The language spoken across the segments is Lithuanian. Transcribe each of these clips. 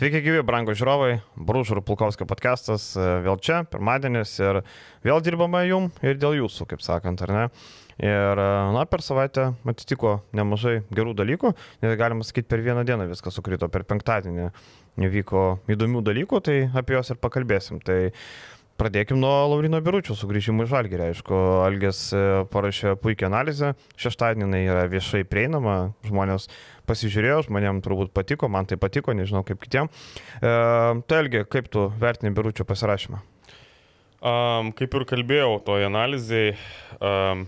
Sveiki, gyvi, brangų žiūrovai, Brūžų ir Pulkovskio podcastas e, vėl čia, pirmadienis ir vėl dirbame jum ir dėl jūsų, kaip sakant, ar ne. Ir, e, na, per savaitę atsitiko nemažai gerų dalykų, net galima sakyti, per vieną dieną viskas sukrito, per penktadienį vyko įdomių dalykų, tai apie juos ir pakalbėsim. Tai Pradėkim nuo Laurino Biručio sugrįžimo į Žalgirį. Aišku, Algės e, parašė puikią analizę, šeštadienį yra viešai prieinama, žmonės pasižiūrėjo, žmonėms turbūt patiko, man tai patiko, nežinau kaip kitiem. E, tai Algi, kaip tu vertini Biručio pasirašymą? Um, kaip ir kalbėjau toje analizėje, um,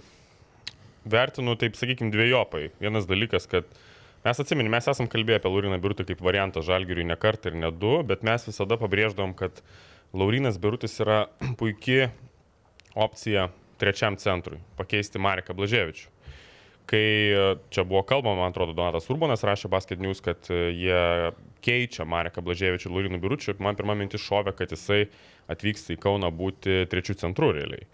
vertinu taip, sakykime, dviejopai. Vienas dalykas, kad mes atsimenim, mes esam kalbėję apie Lauriną Birutį kaip variantą Žalgiriui ne kartą ir ne du, bet mes visada pabrėždavom, kad uh, Laurinas Berutis yra puikia opcija trečiam centrui - pakeisti Mareką Blaževičių. Kai e, čia buvo kalbama, man atrodo, Donatas Urbanas rašė Basket News, kad e, jie keičia Mareką Blaževičių ir Laurinų Biručių, man pirmą mintį šovė, kad jisai atvyksta į Kauną būti trečių centrų realiai.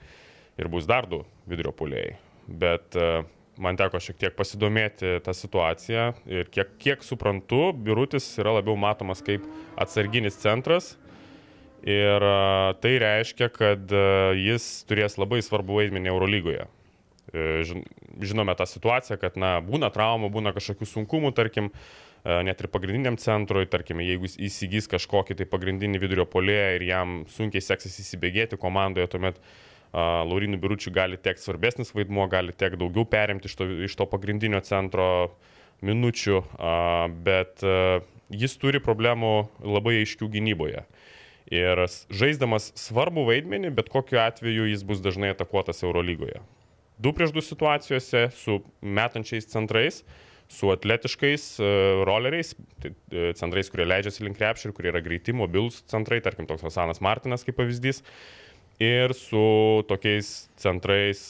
Ir bus dar du vidurio puliai. Bet e, man teko šiek tiek pasidomėti tą situaciją ir kiek, kiek suprantu, Birutis yra labiau matomas kaip atsarginis centras Ir tai reiškia, kad jis turės labai svarbu vaidmenį Eurolygoje. E, žinome tą situaciją, kad na, būna traumų, būna kažkokių sunkumų, tarkim, net ir pagrindiniam centrui, tarkim, jeigu jis įsigys kažkokį tai pagrindinį vidurio polėją ir jam sunkiai seksis įsibėgėti komandoje, tuomet uh, Laurinų biručių gali tekti svarbesnis vaidmuo, gali tekti daugiau perimti iš to, iš to pagrindinio centro minučių, uh, bet uh, jis turi problemų labai aiškių gynyboje. Uh, Ir žaisdamas svarbų vaidmenį, bet kokiu atveju jis bus dažnai atakuotas Eurolygoje. Du prieš du situacijose su metančiais centrais, su atletiškais uh, roleriais, tai, uh, centrais, kurie leidžiasi link krepšį ir kurie yra greiti, mobilus centrai, tarkim toks Hasanas Martinas kaip pavyzdys, ir su tokiais centrais,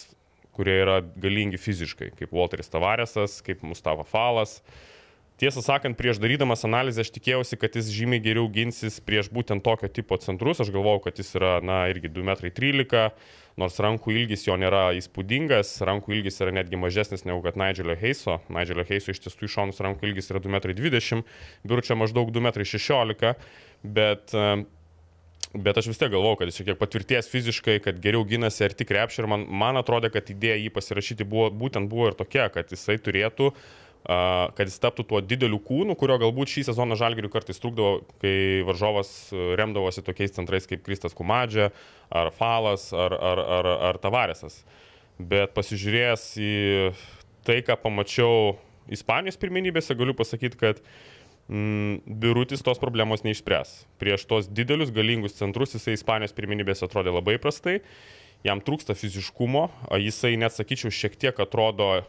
kurie yra galingi fiziškai, kaip Walteris Tavaresas, kaip Mustafa Falas. Uh, Tiesą sakant, prieš darydamas analizę aš tikėjausi, kad jis žymiai geriau ginsis prieš būtent tokio tipo centrus. Aš galvojau, kad jis yra, na, irgi 2,13 m, nors rankų ilgis jo nėra įspūdingas, rankų ilgis yra netgi mažesnis negu kad Nigelio Heiso. Nigelio Heiso iš tiesų iššonus rankų ilgis yra 2,20 m, biurčia maždaug 2,16 m, bet Bet aš vis tiek galvojau, kad jis šiek tiek patvirties fiziškai, kad geriau gynasi arti krepšį ir man, man atrodė, kad idėja jį pasirašyti buvo, būtent buvo ir tokia, kad jisai turėtų uh, kad jis taptų tuo dideliu kūnu, kurio galbūt šį sezoną žalgirių kartais trukdavo, kai varžovas remdavosi tokiais centrais kaip Kristas Kumadžia, ar Falas, ar, ar, ar, ar Tavaresas. Bet pasižiūrėjęs į tai, ką pamačiau Ispanijos pirmenybėse, galiu pasakyti, kad mm, Birutis tos problemos neišspręs. Prieš tos didelius galingus centrus jisai Ispanijos pirmenybėse atrodė labai prastai jam trūksta fiziškumo, jisai net sakyčiau šiek tiek atrodo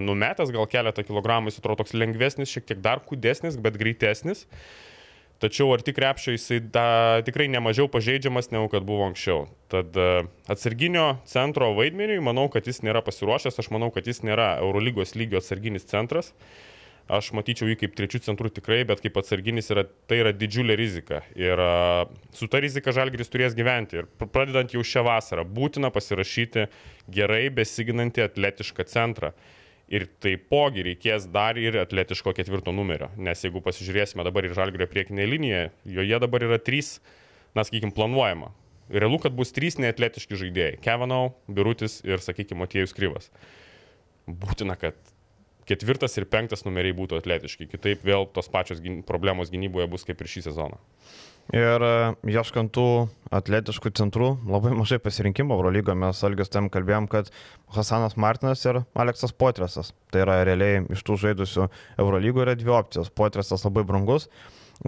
numetęs, gal keletą kilogramų, jis atrodo toks lengvesnis, šiek tiek dar kūdesnis, bet greitesnis. Tačiau ar tik krepšio jisai da, tikrai nemažiau pažeidžiamas negu kad buvo anksčiau. Tad atsarginio centro vaidmeniui manau, kad jis nėra pasiruošęs, aš manau, kad jis nėra Eurolygos lygio atsarginis centras. Uh, aš matyčiau jį kaip trečių centrų tikrai, bet kaip atsarginis yra, tai yra didžiulė rizika. Ir su ta rizika Žalgris turės gyventi. Ir pradedant jau šią vasarą, būtina pasirašyti gerai besiginantį atletišką centrą. Ir taipogi reikės dar ir atletiško ketvirto numerio. Nes jeigu pasižiūrėsime dabar į Žalgrio priekinę liniją, joje dabar yra trys, na, sakykime, planuojama. Realu, kad bus trys neatletiški žaidėjai - Kevanau, Birutis ir, sakykime, Motiejus Kryvas. Būtina, kad ketvirtas ir penktas numeriai būtų atletiški. Kitaip vėl tos pačios problemos gynyboje bus kaip ir šį sezoną. Ir e, ieškant tų atletiškų centrų, labai mažai pasirinkimo Eurolygo, mes Algis tam kalbėjom, kad Hasanas Martinas ir Aleksas Potresas. Tai yra realiai iš tų žaidusių Eurolygo yra dvi opcijos. Potresas labai brangus,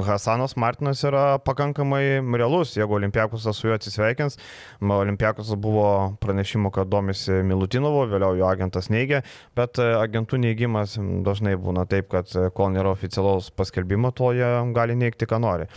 Hasanas Martinas yra pakankamai realus, jeigu Olimpiakusas su juo atsisveikins. Olimpiakusas buvo pranešimų, kad domisi Milutinovo, vėliau jo agentas neigia, bet e, agentų neigimas dažnai būna taip, kad e, kol nėra oficialaus paskelbimo, to jie gali neigti, ką nori.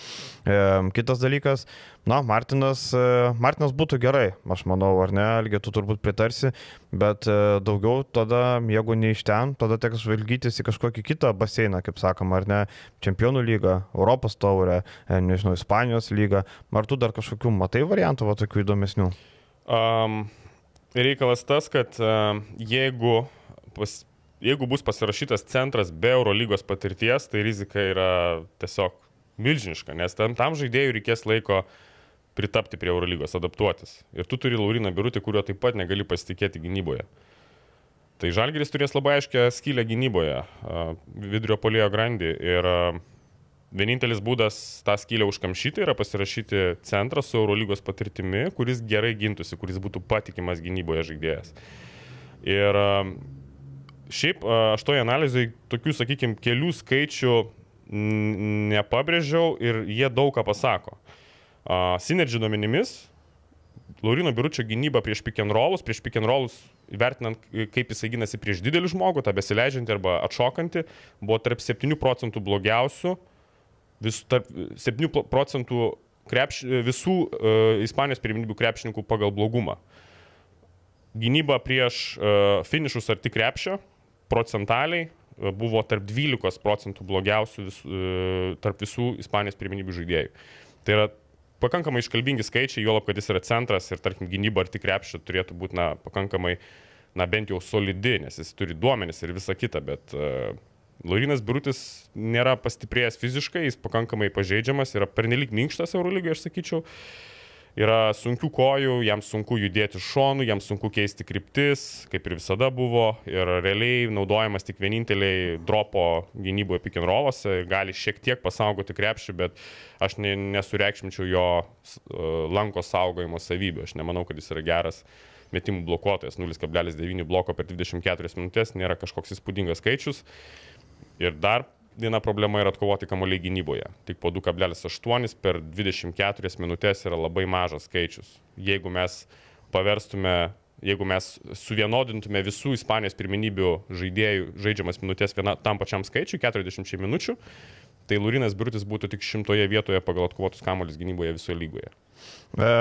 E, kitas dalykas, Na, Martinas, e, Martinas būtų gerai, aš manau, ar ne, Algi, tu turbūt pritarsi, bet e, daugiau tada, jeigu ne iš ten, tada teks žvalgytis į kažkokį kitą baseiną, kaip sakoma, ar ne, Čempionų lygą, Europos taurę, e, nežinau, Ispanijos lygą. Ar tu dar kažkokių matai variantų, va, tokių įdomesnių? Um, reikalas tas, kad uh, jeigu, pas, jeigu bus pasirašytas centras be Eurolygos patirties, tai rizika yra tiesiog Milžiniška, nes tam, tam žaidėjui reikės laiko pritapti prie Eurolygos, adaptuotis. Ir tu turi Lauriną Birutį, kurio taip pat negali pasitikėti gynyboje. Tai Žalgeris turės labai aiškę skylę gynyboje, vidurio polėjo grandį. Ir vienintelis būdas tą skylę užkamšyti yra pasirašyti centrą su Eurolygos patirtimi, kuris gerai gintųsi, kuris būtų patikimas gynyboje žaidėjas. Ir šiaip aš toje analizai tokių, sakykime, kelių skaičių nepabrėžiau ir jie daug ką pasako. Synergy duomenimis Laurino Biručio gynyba prieš pick and rollus, prieš pick and rollus, vertinant, kaip jisai gynasi prieš didelį žmogų, tą besileidžiantį arba atšokantį, buvo tarp 7 procentų blogiausių, vis, tarp 7 procentų krepš, visų uh, Ispanijos pirminybių krepšininkų pagal blogumą. Gynyba prieš uh, finišus arti krepšio procentaliai uh, buvo tarp 12 procentų blogiausių vis, uh, tarp visų Ispanijos pirminybių žaidėjų. Tai yra pakankamai iškalbingi skaičiai, juolab, kad jis yra centras ir, tarkim, gynyba ar tik krepšio turėtų būti, na, pakankamai, na, bent jau solidi, nes jis turi duomenis ir visa kita, bet uh, Laurinas Brutis nėra pastiprėjęs fiziškai, jis pakankamai pažeidžiamas, yra pernelik minkštas Eurolygai, aš sakyčiau. Uh, yra sunkių kojų, jam sunku judėti šonu, jam sunku keisti kryptis, kaip ir visada buvo. Ir realiai naudojamas tik vieninteliai dropo gynyboje pikinrovose, gali šiek tiek pasaugoti krepšį, bet aš ne, nesureikšminčiau jo lanko saugojimo savybių. Aš nemanau, kad jis yra geras metimų blokuotojas. 0,9 bloko per 24 minutės nėra kažkoks įspūdingas skaičius. Ir dar viena problema yra atkovoti kamuoliai gynyboje. Tik po 2,8 per 24 minutės yra labai mažas skaičius. Jeigu mes paverstume, jeigu mes suvienodintume visų Ispanijos pirminybių žaidėjų žaidžiamas minutės viena, tam pačiam skaičiui, 40 minučių, tai Lurinas Brutis būtų tik šimtoje vietoje pagal atkovotus kamuolius gynyboje visoje lygoje. E,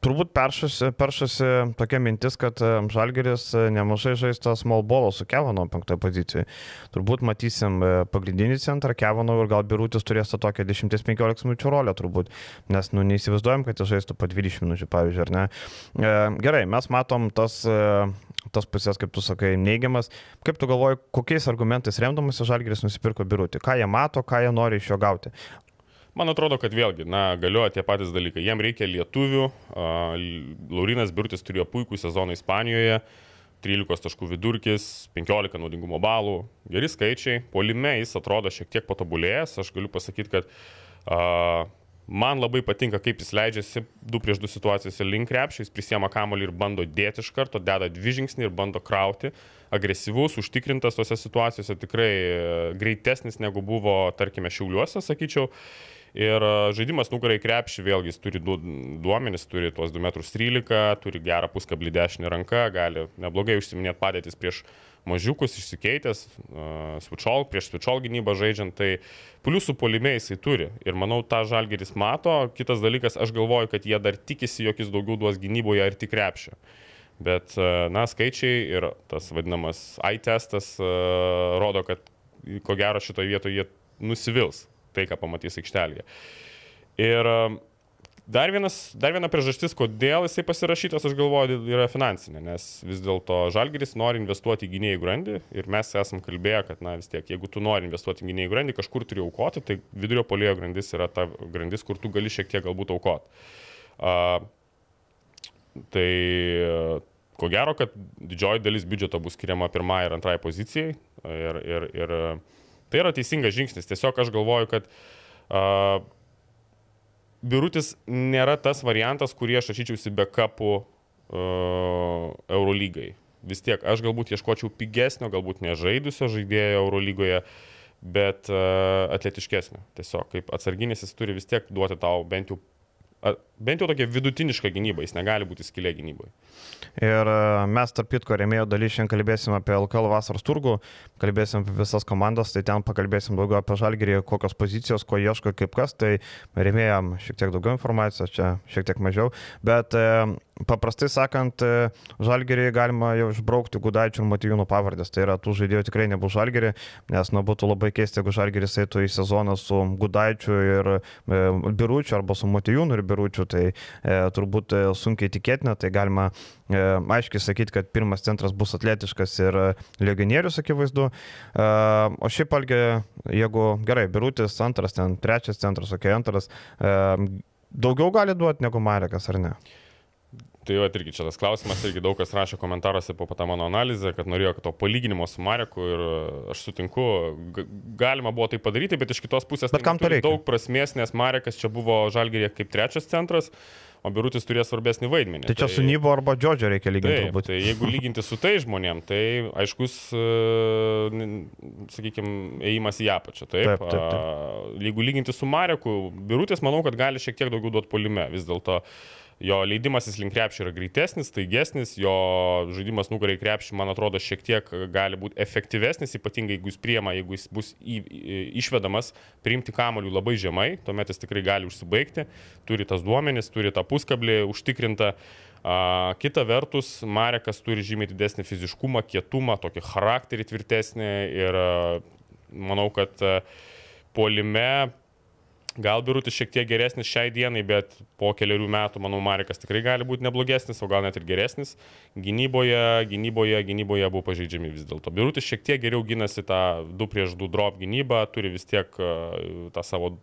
Turbūt peršasi, peršasi tokia mintis, kad e, Žalgeris e, nemažai žaista small ball su Kevano penktoje pozicijoje. Turbūt matysim e, pagrindinį centrą Kevano ir gal Birutis turės tą tokią 10-15 minučių rolę turbūt, nes nu, neįsivaizduojam, kad jis žaistų po 20 minučių, pavyzdžiui, ar ne. Gerai, mes matom tas tas pusės, kaip tu sakai, neigiamas. Kaip tu galvoji, kokiais argumentais remdamas Žalgeris nusipirko birutį? Ką jie mato, ką jie nori iš jo gauti? Man atrodo, kad vėlgi, na, galioja tie patys dalykai. Jiem reikia lietuvių. Laurinas Birtis turėjo puikų sezoną Ispanijoje. 13 taškų vidurkis, 15 naudingumo balų, geri skaičiai, polime jis atrodo šiek tiek patobulėjęs, aš galiu pasakyti, kad uh, man labai patinka, kaip jis leidžiasi 2 prieš 2 situacijose link krepšio, jis prisiema kamolį ir bando dėti iš karto, deda dvi žingsnį ir bando krauti, agresyvus, užtikrintas tose situacijose, tikrai greitesnis negu buvo, tarkime, šiauliuose, sakyčiau. Ir žaidimas nugarai krepšį, vėlgi jis turi duomenis, turi tuos 2,13 m, turi gerą puskablį dešinį ranką, gali neblogai užsiminėti padėtis prieš mažiukus, išsikeitęs, uh, switchall, prieš switchall gynybą žaidžiant, tai pliusų polime jisai turi. Ir manau, tą žalgeris mato. Kitas dalykas, aš galvoju, kad jie dar tikisi, jog jis daugiau duos gynyboje ir tik krepšio. Bet, na, skaičiai ir tas vadinamas I testas rodo, kad ko gero šitoje vietoje jie nusivils tai, ką pamatys aikštelėje. Ir um, dar, vienas, dar viena priežastis, kodėl jisai pasirašytas, aš galvoju, yra finansinė, nes vis dėlto Žalgeris nori investuoti į gynėjų grandį ir mes esam kalbėję, kad, na vis tiek, jeigu tu nori investuoti į gynėjų grandį, kažkur turi aukoti, tai vidurio polėjo grandis yra ta grandis, kur tu gali šiek tiek galbūt aukoti. Uh, tai ko gero, kad didžioji dalis biudžeto bus skiriama pirmai ir antrai pozicijai ir, ir, ir Tai yra teisingas žingsnis. Tiesiog aš galvoju, kad uh, Birutis nėra tas variantas, kurį aš rašyčiausi be kapų uh, Eurolygai. Vis tiek aš galbūt ieškočiau pigesnio, galbūt nežaidusio žaidėjo Eurolygoje, bet uh, atletiškesnio. Tiesiog kaip atsarginis jis turi vis tiek duoti tau bent jau bent jau tokia vidutiniška gynyba, jis negali būti skilė gynyboje. Ir e, mes, tarp kitko, remėjo daly šiandien kalbėsim apie LKL vasaros turgų, kalbėsim apie visas komandas, tai ten pakalbėsim daugiau apie žalgerį, kokios pozicijos, ko ieško, kaip kas, tai remėjom šiek tiek daugiau informacijos, čia šiek tiek mažiau, bet e, paprastai sakant, žalgerį galima jau išbraukti Gudaičių ir Matijūnų pavardės. Tai yra, tų žaidėjų tikrai nebus žalgerį, nes nu, būtų labai keista, jeigu žalgeris eitų į sezoną su Gudaičiu ir e, Biručiu arba su Matijūnu ir Biručiu. Tai e, turbūt e, sunkiai tikėtina, tai galima e, aiškiai sakyti, kad pirmas centras bus atletiškas ir legionierius, akivaizdu. E, o šiaip algi, jeigu gerai, Birutis antras, ten trečias centras, okei, okay, antras. E, daugiau gali duoti negu Marekas, ar ne? Tai jau irgi čia tas klausimas, irgi daug kas rašė komentaruose po tą mano analizę, kad norėjo to palyginimo su Mareku ir e, aš sutinku, galima buvo tai padaryti, bet iš kitos pusės bet tai? Daug prasmės, nes Marekas čia buvo Žalgerė kaip trečias centras, o Birutis turės svarbesnį vaidmenį. Tai čia tai, su Nybo arba Džodžio reikia lyginti. Taip, tai jeigu lyginti su tai žmonėm, tai aiškus, e, sakykime, ėjimas į apačią. Taip, taip, taip, taip. Jeigu lyginti su Mareku, Birutis manau, kad gali šiek tiek daugiau duoti polime. Vis dėlto Jo leidimasis link krepšio yra greitesnis, taigesnis, jo žaidimas nugarai krepšį, man atrodo, šiek tiek gali būti efektyvesnis, ypatingai jeigu jis priema, jeigu jis bus į, į, išvedamas, priimti kamolių labai žemai, tuomet jis tikrai gali užsibaigti, turi tas duomenis, turi tą puskablį užtikrintą. A, kita vertus, Marekas turi žymiai didesnį fiziškumą, kietumą, tokį charakterį tvirtesnį ir a, manau, kad a, polime Gal birutis šiek tiek geresnis šiai dienai, bet po keliarių metų, manau, Marekas tikrai gali būti neblogesnis, o gal net ir geresnis. Gynyboje, gynyboje, gynyboje buvo pažeidžiami vis dėlto. Birutis šiek tiek geriau gynasi tą 2 prieš 2 drop gynybą, turi vis tiek uh, tą savo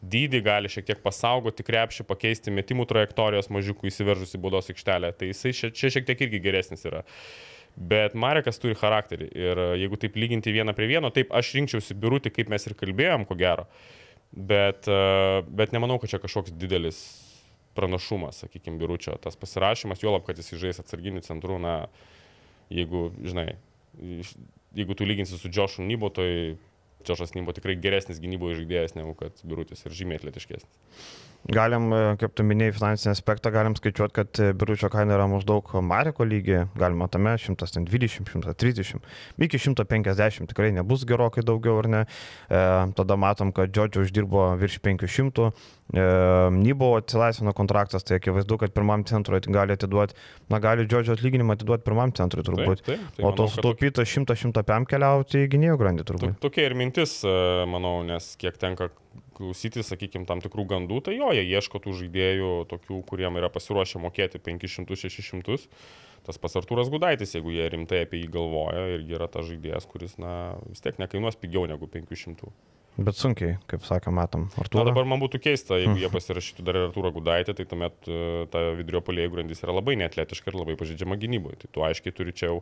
dydį, gali šiek tiek pasaugoti krepšį, pakeisti metimų trajektorijos mažiukų įsiveržus į baudos aikštelę. Tai jisai čia, čia šiek tiek irgi geresnis yra. Bet Marekas turi charakterį ir jeigu taip lyginti vieną prie vieno, taip aš rinkčiausi birutį, kaip mes ir kalbėjom, ko gero. Uh, Bet, e, bet nemanau, kad čia kažkoks didelis pranašumas, sakykime, biuručio tas pasirašymas, juolab, kad jis žais atsarginių centrų, na, jeigu, žinai, jeigu tu lyginsi su Džošu Nybo, tai Džošas Nybo tikrai geresnis gynyboje žaidėjas negu kad biurutis ir žymiai atletiškesnis. Galim, e, kaip tu minėjai, finansinį aspektą, galim skaičiuoti, kad e, biuručio kaina yra maždaug Mariko lygiai, galima tame 120, 130, iki 150 tikrai nebus gerokai daugiau, ar ne. E, tada matom, kad Džodžio uždirbo virš 500, e, Nybo atsilaisvino kontraktas, tai akivaizdu, kad pirmam centrui gali atiduoti, na gali Džodžio atlyginimą atiduoti pirmam centrui turbūt. Taip, taip, tai o to sutaupyta 100-105 keliauti į gynėjų grandį turbūt. Tokia ir mintis, e, manau, nes kiek tenka klausyti, sakykime, tam tikrų gandų, tai jo, jie ieško tų žaidėjų, tokių, kuriem yra pasiruošę mokėti 500-600. Tas pats Artūras Gudaitis, jeigu jie rimtai apie jį galvoja, irgi yra tas žaidėjas, kuris, na, vis tiek nekainuos pigiau negu 500. Bet sunkiai, kaip sakė, matom. Artūrą. Na dabar man būtų keista, jeigu jie pasirašytų dar Artūrą Gudaitį, tai tuomet uh, ta vidurio polėjų grandis yra labai neatletiška ir labai pažydžiama gynyboje. Tai tu aiškiai turi čia jau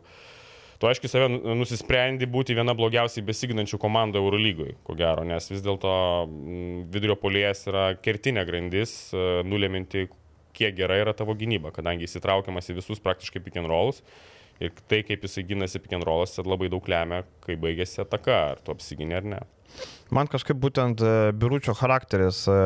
tu aiškiai save nu, nusisprendi būti viena blogiausiai besiginančių komandų Eurolygoje, ko gero, nes vis dėlto mm, vidurio polėjas yra kertinė grandis, e, nuleminti, kiek gera yra tavo gynyba, kadangi įsitraukiamas į visus praktiškai pick and rollus. Ir tai, kaip jisai gynasi pick and rollas, labai daug lemia, kai baigėsi ataka, ar tu apsiginė ar ne. Man kažkaip būtent e, biuručio charakteris e,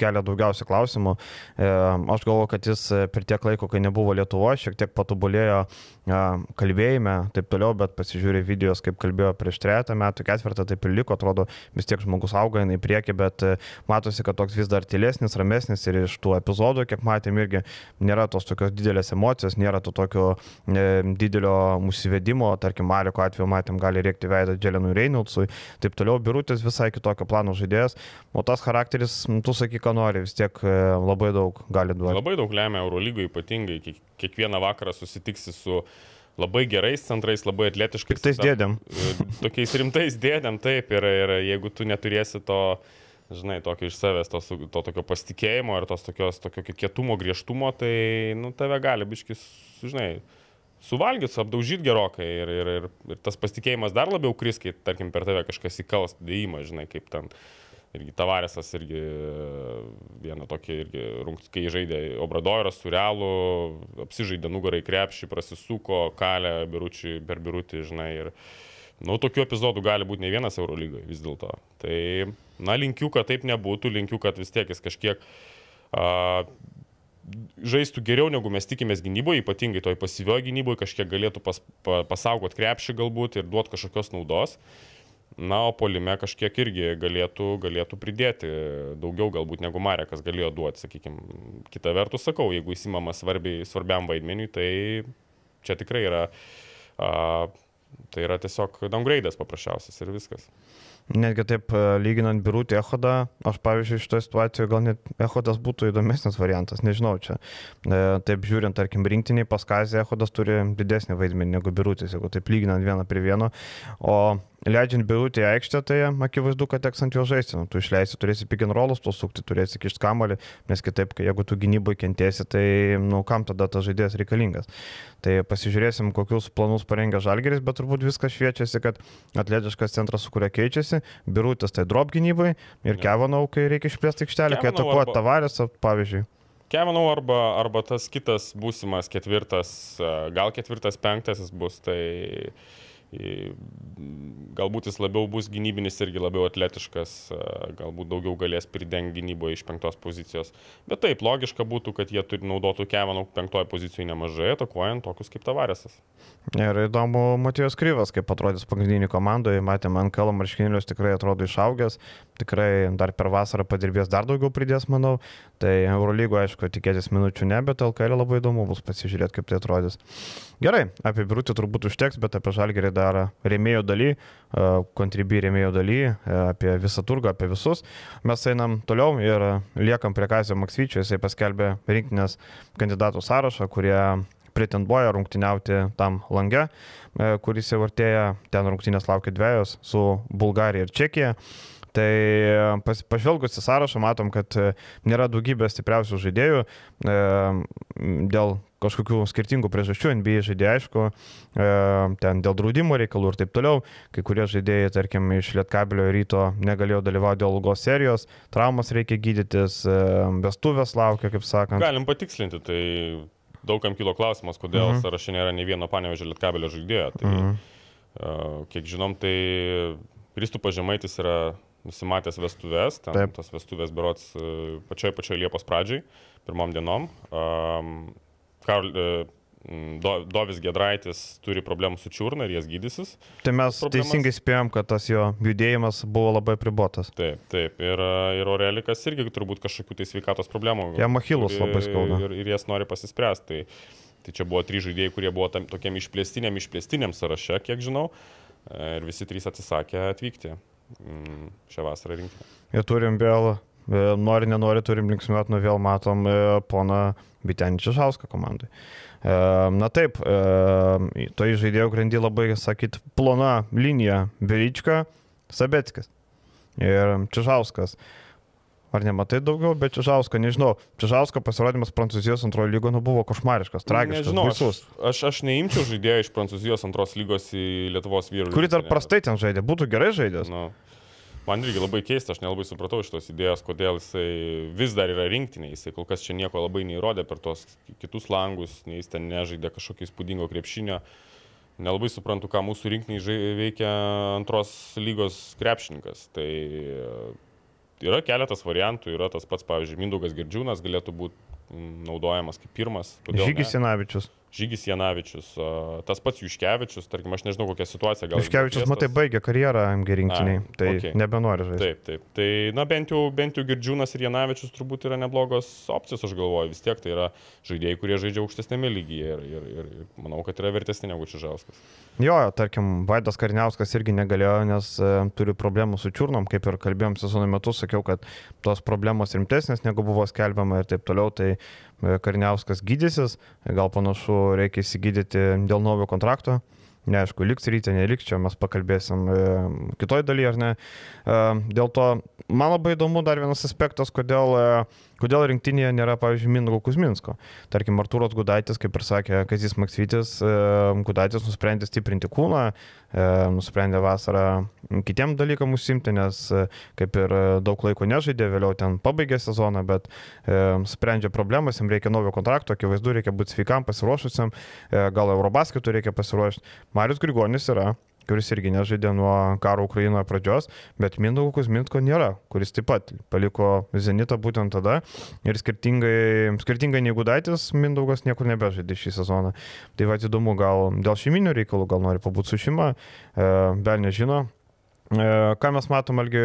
kelia daugiausiai klausimų. Aš galvoju, kad jis per tiek laiko, kai nebuvo Lietuvoje, šiek tiek patobulėjo kalbėjime, taip toliau, bet pasižiūrė videos, kaip kalbėjo prieš trejata metų, ketvirtą, taip ir liko, atrodo, vis tiek žmogus auga į priekį, bet e, matosi, kad toks vis dar tylesnis, ramesnis ir iš tų epizodų, kiek matėm, irgi nėra tos tokios didelės emocijos, nėra to tokio e, didelio nusivedimo, tarkim, Mariko atveju matėm, gali rėkti veidą Dželenui Reinoldsui, taip toliau, Birutis visai kitokio plano žaidėjas, o tas charakteris, tu sakai, ką nori, vis tiek e, labai daug gali duoti. Labai daug lemia Eurolygoje ypatingai, kiekvieną vakarą susitiksi su labai gerais centrais, labai atletiškais. Tais dėdėm. E, tokiais rimtais dėdėm, taip, ir, ir jeigu tu neturėsi to, žinai, tokio iš savęs, to, to tokio pasitikėjimo ir tos tokios, tokio kietumo, griežtumo, tai, nu, tave gali biškis, žinai, suvalgyti, apdaužyti gerokai ir, ir, ir, ir tas pasitikėjimas dar labiau kris, kai, tarkim, per tave kažkas įkals dėjimą, žinai, kaip ten irgi Tavaresas irgi vieną tokį, irgi, kai žaidė Obradoiras su Realu, apsižaidė nugarai krepšį, prasisuko, kalę biručiui per birutį, žinai, ir, nu, tokių epizodų gali būti ne vienas Eurolygoje vis dėlto. Tai, na, linkiu, kad taip nebūtų, linkiu, kad vis tiek jis kažkiek a, žaistų geriau, negu mes tikimės gynyboje, ypatingai toj pasyvioje gynyboje, kažkiek galėtų pas, pa, pasaugot krepšį galbūt ir duoti kažkokios naudos. Na, o polime kažkiek irgi galėtų, galėtų pridėti daugiau galbūt negu Marekas galėjo duoti, sakykime. Kita vertus sakau, jeigu įsimamas svarbiai, svarbiam vaidmeniui, tai čia tikrai yra, a, tai yra tiesiog downgrade'as paprasčiausias ir viskas. Netgi taip e, lyginant Birutį Ehodą, aš pavyzdžiui šitoje situacijoje gal net Ehodas būtų įdomesnis variantas, nežinau čia. E, taip žiūrint, tarkim, rinktiniai paskazė Ehodas turi didesnį vaidmenį negu Birutis, jeigu taip lyginant vieną prie vieno. O leidžiant Birutį į aikštę, tai akivaizdu, kad teks ant jo žaisti. Nu, tu išleisi, turėsi pick and rollus, tu sukti, turėsi kišti kamalį, nes kitaip, jeigu tu gynyboje kentėsi, tai, nu, kam tada tas žaidėjas reikalingas. Tai pasižiūrėsim, kokius planus parengia Žalgeris, bet turbūt viskas šviečiasi, kad atletiškas centras, su kuria keičiasi, Birutis tai drop gynybai ir Kevanau, kai reikia išplėsti aikštelę, kai atakuoja arba... Tavarės, pavyzdžiui. Kevinau arba, arba tas kitas būsimas ketvirtas, gal ketvirtas penktasis bus, tai Galbūt jis labiau bus gynybinis irgi labiau atletiškas, galbūt daugiau galės pridengti gynyboje iš penktos pozicijos. Bet taip, logiška būtų, kad jie turi naudotų Kevinų penktoje pozicijoje nemažai, atakuojant tokius kaip Tavarėsas. Ir įdomu, Matijos Kryvas, kaip atrodys pagrindinį komandoje, matėme, ant kalo marškinėlius tikrai atrodo išaugęs, tikrai dar per vasarą padirbės dar daugiau pridės, manau. Tai Eurolygo, aišku, tikėtis minučių ne, bet LKL labai įdomu bus pasižiūrėti, kaip tai atrodys. Gerai, apie Birutį turbūt užteks, bet apie Žalgerį dar rėmėjo daly, kontribį rėmėjo daly, apie visą turgą, apie visus. Mes einam toliau ir liekam prie Kazio Maksvyčio, jisai paskelbė rinkinės kandidatų sąrašą, kurie pretenduoja rungtyniauti tam lange, kuris jau artėja, ten rungtynės laukia dviejos su Bulgarija ir Čekija. Tai pas, pažvelgus į sąrašą matom, kad e, nėra daugybės stipriausių žaidėjų e, dėl kažkokių skirtingų priežasčių, NBA žaidėjai, aišku, e, ten dėl draudimo reikalų ir taip toliau, kai kurie žaidėjai, tarkim, iš Lietkabilio ryto negalėjo dalyvauti dėl ilgos serijos, traumas reikia gydytis, e, vestuvės laukia, kaip sakant. Galim patikslinti, tai daugam kilo klausimas, kodėl mhm. sąraše nėra nei vieno panevežio Lietkabilio žaidėjo. Tai, mhm. e, kiek žinom, tai Kristupas Žemaitis yra nusimatęs vestuvės, ten Taip. tos vestuvės berots e, pačioj pačioj Liepos pradžiai, pirmom dienom. Um, Karl, uh, Do, Dovis Gedraitis turi problemų su čiurna ir jas gydysis. Tai mes problemas. teisingai spėjom, kad tas jo judėjimas buvo labai pribotas. Taip, taip. Ir, e, ir Orelikas irgi turbūt kažkokių tai sveikatos problemų. Jam achilus labai skauda. Ir, ir jas nori pasispręsti. Tai, tai čia buvo trys žaidėjai, kurie buvo tam, tokiam išplėstiniam, išplėstiniam sąraše, kiek žinau. Ir visi trys atsisakė atvykti. Mm, šią vasarą rinkti. Ir turim vėl, e, nori, nenori, turim linksmiuot, nu vėl matom e, poną Bitenį Čižauską komandai. E, na taip, to žaidėjo grandy labai, sakyt, plona linija Berička, Sabetskis ir Čižauskas. Ar nematai daugiau, bet Čižausko, nežinau, Čižausko pasirodymas Prancūzijos antrojo lygo nu, buvo košmariškas, tragiškas. Nežinau, aš, aš, aš neimčiau žaidėjo iš Prancūzijos antros lygos į Lietuvos vyrų. Kuri dar prastai ten žaidė, būtų gerai žaidęs. Nu, man irgi labai keista, aš nelabai supratau šitos idėjos, kodėl jisai vis dar yra rinktinė, jisai kol kas čia nieko labai neįrodė per tos kitus langus, nei jis ten nežaidė kažkokio įspūdingo krepšinio. Nelabai suprantu, ką mūsų rinktiniai veikia antros lygos krepšininkas. Tai yra keletas variantų, yra tas pats, pavyzdžiui, Mindaugas Girdžiūnas galėtų būti mm, naudojamas kaip pirmas. Žygis Janavičius. Žygis Janavičius, tas pats Juškevičius, tarkim, aš nežinau kokią situaciją gal. Juškevičius, matai, baigė karjerą MG rinktiniai, tai okay. nebenori žaisti. Taip, taip. Tai, na, bent jau, bent jau Girdžiūnas ir Janavičius turbūt yra neblogos opcijos, aš galvoju, vis tiek tai yra žaidėjai, kurie žaidžia aukštesnėme lygyje ir, ir, ir, manau, kad yra vertesni negu Čižauskas. Jo, tarkim, Vaidas Karniauskas irgi negalėjo, nes e, turi problemų su čiurnom, kaip ir kalbėjom sezono metu, sakiau, kad tos problemos rimtesnės negu buvo skelbiama ir taip toliau, tai Karniauskas gydysis, gal panašu reikia įsigydyti dėl naujo kontrakto. Neaišku, liks ryte, neliks, čia mes pakalbėsim e, kitoj dalyje ar ne. E, dėl to man labai įdomu dar vienas aspektas, kodėl Kodėl rinktinėje nėra, pavyzdžiui, Mindaugo Kuzminsko? Tarkim, Artūros Gudaitis, kaip ir sakė Kazis Maksvytis, e, Gudaitis nusprendė stiprinti kūną, e, nusprendė vasarą kitiem dalykam užsimti, nes e, kaip ir daug laiko nežaidė, vėliau ten pabaigė sezoną, bet sprendžia problemas, jam reikia naujo kontrakto, akivaizdu, reikia būti sveikam, pasiruošusiam, gal Eurobasketų reikia pasiruošti. Marius Grigonis yra kuris irgi nežaidė nuo karo Ukrainoje pradžios, bet Mindaugo Kuzminsko nėra, kuris taip pat paliko Zenitą būtent tada ir skirtingai, skirtingai nei Gudaitis, Mindaugas niekur nebežaidė šį sezoną. Tai va įdomu, gal dėl šeiminių reikalų, gal nori pabūti su šeima, e, bel nežino. E, ką mes matom, algi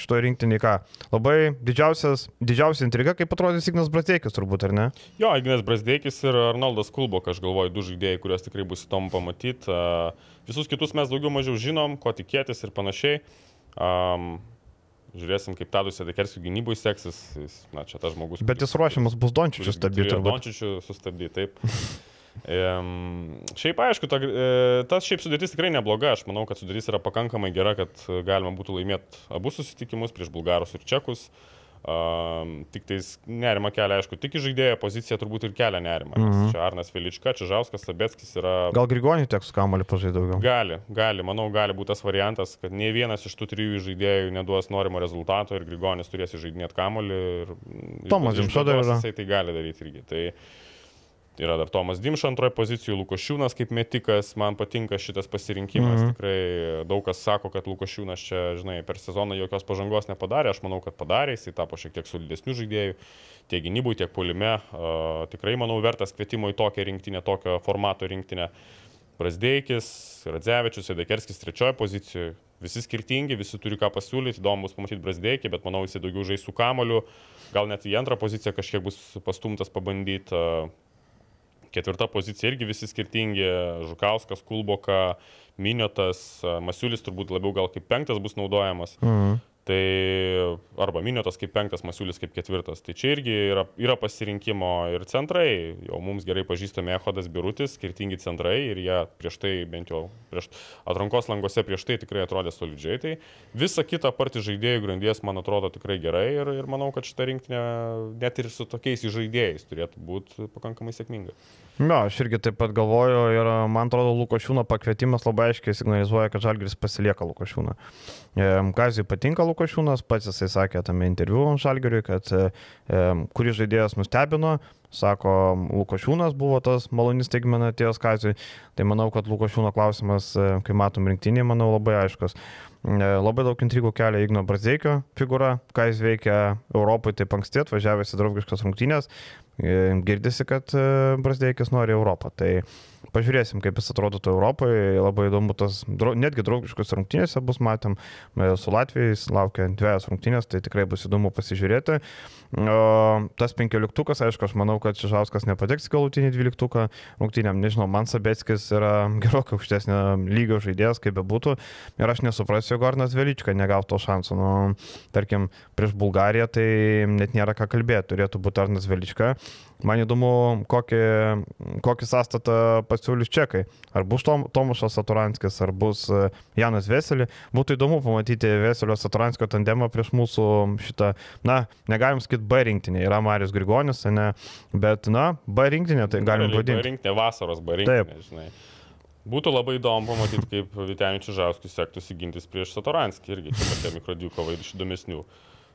šito rinktinį, ką? Labai didžiausia intriga, kaip atrodys Ignas Brasdeikis, turbūt, ar ne? Jo, Ignas Brasdeikis ir Arnoldas Kulbok, aš galvoju, du žaidėjai, kuriuos tikrai bus įdomu pamatyti. Visus kitus mes daugiau mažiau žinom, ko tikėtis ir panašiai. Um, Žiūrėsim, kaip Tadus Sedekerskių gynybui seksis. Jis, na, čia tas žmogus. Bet jis ruošiamas bus Dončičių stabdyti. Dončičių sustabdyti, taip. Šiaip aišku, ta, e, tas šiaip sudėtis tikrai nebloga, aš manau, kad sudėtis yra pakankamai gera, kad galima būtų laimėti abu susitikimus prieš bulgarus ir čekus. Um, tik tais nerima kelia, aišku, tik žaidėjo pozicija turbūt ir kelia nerima. Mm -hmm. Čia Arnas Vilička, Čižauskas, Labeckis yra... Gal Grigonį teks kamalį pažaisti daugiau? Gali, gali, manau, gali būti tas variantas, kad nei vienas iš tų trijų žaidėjų neduos norimo rezultato ir Grigonis turės įžaidinėti kamalį. Ir, Tomas Dimšoda yra. Jisai tai gali daryti irgi. Tai, Yra dar Tomas Dimša antroje pozicijoje, Lukošiūnas kaip metikas, man patinka šitas pasirinkimas. Mm -hmm. Tikrai daug kas sako, kad Lukošiūnas čia, žinai, per sezoną jokios pažangos nepadarė, aš manau, kad padarė, jisai tapo šiek tiek solidesnių žaidėjų, tiek gynybui, tiek polime. Uh, tikrai, manau, vertas kvietimo į tokią rinktinę, tokio formato rinktinę. Brasdeikis, Radzevičius, Edekerskis trečioje pozicijoje. Visi skirtingi, visi turi ką pasiūlyti, įdomu bus pamatyti Brasdeikį, bet manau, jisai daugiau žais su kamoliu. Gal net į antrą poziciją kažkiek bus pastumtas pabandyti. Uh, Ketvirta pozicija irgi visi skirtingi. Žukauskas, Kulboka, Miniotas, Masiulis turbūt labiau gal kaip penktas bus naudojamas. Mhm. Tai arba Miniotas kaip penktas, Masiulis kaip ketvirtas. Tai čia irgi yra, yra pasirinkimo ir centrai. Jau mums gerai pažįstami Ehodas Birutis, skirtingi centrai ir jie prieš tai, bent jau prieš atrankos langose prieš tai tikrai atrodė solidžiai. Tai visa kita partį žaidėjų grandies man atrodo tikrai gerai ir, ir manau, kad šitą rinkinę net ir su tokiais žaidėjais turėtų būti pakankamai sėkminga. Na, aš irgi taip pat galvoju ir man atrodo Lukošiūno pakvietimas labai aiškiai signalizuoja, kad Žalgris pasilieka Lukošiūną. Kazijui patinka Lukošiūnas, pats jisai sakė tame interviu Žalgiriui, kad kuris žaidėjas nustebino, sako, Lukošiūnas buvo tas malonys teigmena atėjęs Kazijui. Tai manau, kad Lukošiūno klausimas, kai matom rinktinį, manau labai aiškus. Labai daug intrigų kelia Igno Brazdeikio figūra, ką jis veikia Europoje taip anksti, atvažiavęs į draugiškas rungtynės, E, girdisi, kad e, Brasdeikis nori Europą. Tai pažiūrėsim, kaip jis atrodytų Europoje. Labai įdomu, tas netgi draugiškus rungtynėse bus, matėm, e, su Latvijais laukia dviejas rungtynės, tai tikrai bus įdomu pasižiūrėti. O tas penkioliktukas, aišku, aš manau, kad Čižauskas nepateks galutinį dvyliktuką rungtynėm. Nežinau, man Sabetskis yra gerokai aukštesnio lygio žaidėjas, kaip bebūtų. Ir aš nesuprasiu, jeigu Arnas Velička negautų to šansų. Nu, tarkim, prieš Bulgariją tai net nėra ką kalbėti. Turėtų būti Arnas Velička. Man įdomu, kokį, kokį sąstatą pasiūlys čekai. Ar bus Tom, Tomušas Saturanskis, ar bus e, Janas Veselį. Būtų įdomu pamatyti Veselio Saturanskio tandemą prieš mūsų šitą, na, negalim sakyti B rinktinė. Yra Marius Grigonis, ne, bet, na, B rinktinė, tai galim vadinti. B rinktinė, vasaros B rinktinė, Taip. žinai. Būtų labai įdomu pamatyti, kaip Vitenį Čižauskį sektųsi gintis prieš Satoranskį irgi, čia tokia mikrodžiukova ir iš įdomesnių.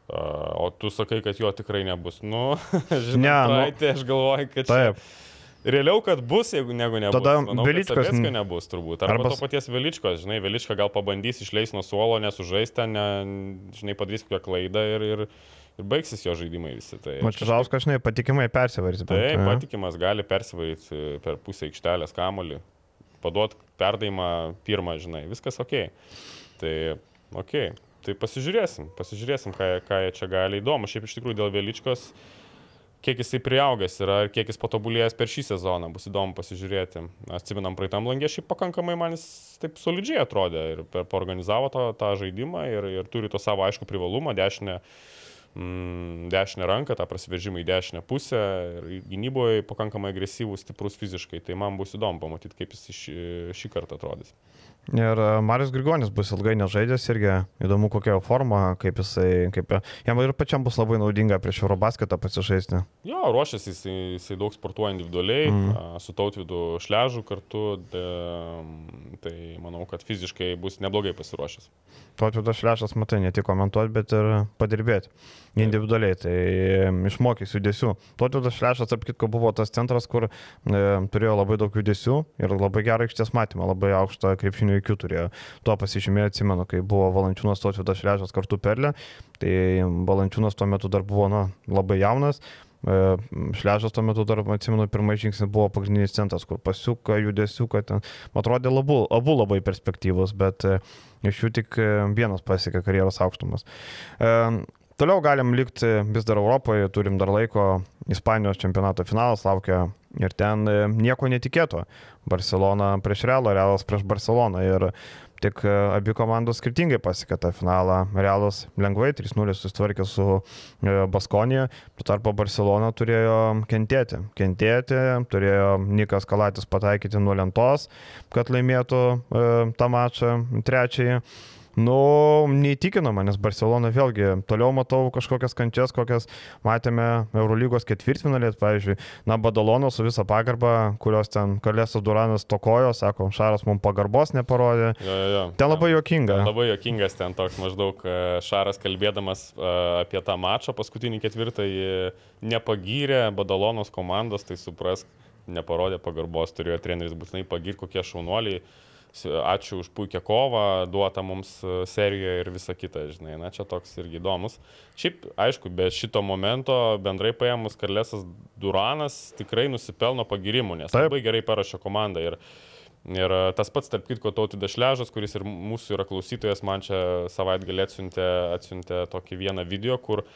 O tu sakai, kad jo tikrai nebus. Nu, žinai, ne, nu, aš galvoju, kad taip. Čia... Realiau, kad bus, jeigu negu nebus. Tada Manau, Veličkas. nebus turbūt. Arba Arba... to paties Veličkos, žinai, Velička gal pabandys išleis nuo suolo, nesužaisti, ne, žinai, padarys kokią klaidą ir, ir, ir baigsis jo žaidimai visi. Tai Mačiužauskas, kažkaip... žinai, patikimai persivarys. Taip, patikimas gali persivaryti per pusę aikštelės kamolį, paduot perdavimą pirmą, žinai, viskas ok. Tai ok. Tai pasižiūrėsim, pasižiūrėsim, ką, ką jie čia gali įdomu. Šiaip iš tikrųjų dėl Veličkos, kiek jisai priaugęs yra ir kiek jis patobulėjęs per šį sezoną, bus įdomu pasižiūrėti. Atsiminam, praeitam langė šiaip pakankamai man jis taip solidžiai atrodė ir organizavo tą, tą žaidimą ir, ir turi to savo aišku privalumą, dešinę mm, dešinę ranką, tą prasiveržimą į dešinę pusę ir gynyboje pakankamai agresyvus, stiprus fiziškai. Tai man bus įdomu pamatyti, kaip jis šį, šį kartą atrodys. Ir e, Marius Grigonis bus ilgai nežaidęs irgi įdomu kokia jo forma, kaip jisai, kaip jam ir pačiam bus labai naudinga prieš Eurobasketą pasižaisti. Jo, ruošiasi, jisai, jisai daug sportuoja individualiai, mm. su tautvidu šležu kartu, de, tai manau, kad fiziškai bus neblogai pasiruošęs. Tautvidas šležas, matai, ne tik komentuoti, bet ir padirbėti individualiai, tai išmokys judesių. Tautvidas šležas, tarp kitko, buvo tas centras, kur e, turėjo labai daug judesių ir labai gerą aikštės matymą, labai aukštą krepšinio IQ turėjo. Tuo pasižymėjo, atsimenu, kai buvo Valančiūnas Tautvidas Šležas kartu perlė, tai Valančiūnas tuo metu dar buvo na, labai jaunas, Šležas tuo metu dar, atsimenu, pirmas žingsnis buvo pagrindinis centras, kur pasiuka, judesiuka, ten, man atrodė abu, abu labai perspektyvus, bet iš jų tik vienas pasiekė karjeros aukštumas. Toliau galim likti vis dar Europoje, turim dar laiko, Ispanijos čempionato finalas laukia ir ten nieko netikėto. Barcelona prieš Realą, Realas prieš Barceloną ir tik e, abi komandos skirtingai pasiekė tą finalą. Realas lengvai 3-0 susitvarkė su e, Baskonija, tuo tarpu Barcelona turėjo kentėti. Kentėti, turėjo Nikas Kalatis pataikyti nuo lentos, kad laimėtų e, tą mačą trečiąjį. Nu, neįtikinama, nes Barcelona vėlgi toliau matau kažkokias kančias, kokias matėme Eurolygos ketvirtfinalės, pavyzdžiui, na, Badalono su visa pagarba, kurios ten Kalėsas Duranas tokojo, sako, Šaras mums pagarbos neparodė. Jo, jo, jo. Ten labai jokinga. Ten labai jokingas ten toks maždaug e, Šaras kalbėdamas e, apie tą mačą paskutinį ketvirtą, nepagyrė Badalonos komandos, tai suprask, neparodė pagarbos, turėjo treneris būtinai pagirti, kokie šaunuoliai ačiū už puikią kovą, duotą mums e, serijoje ir visa kita, žinai, na čia toks irgi įdomus. Šiaip, aišku, be šito momento bendrai paėmus Karlesas Duranas tikrai nusipelno pagirimų, nes Taip. labai gerai parašė komandą. Ir, ir e, tas pats, tarp kitko, Tautidas Šležas, kuris ir mūsų yra klausytojas, man čia savaitgalį atsiuntė, atsiuntė tokį vieną video, kur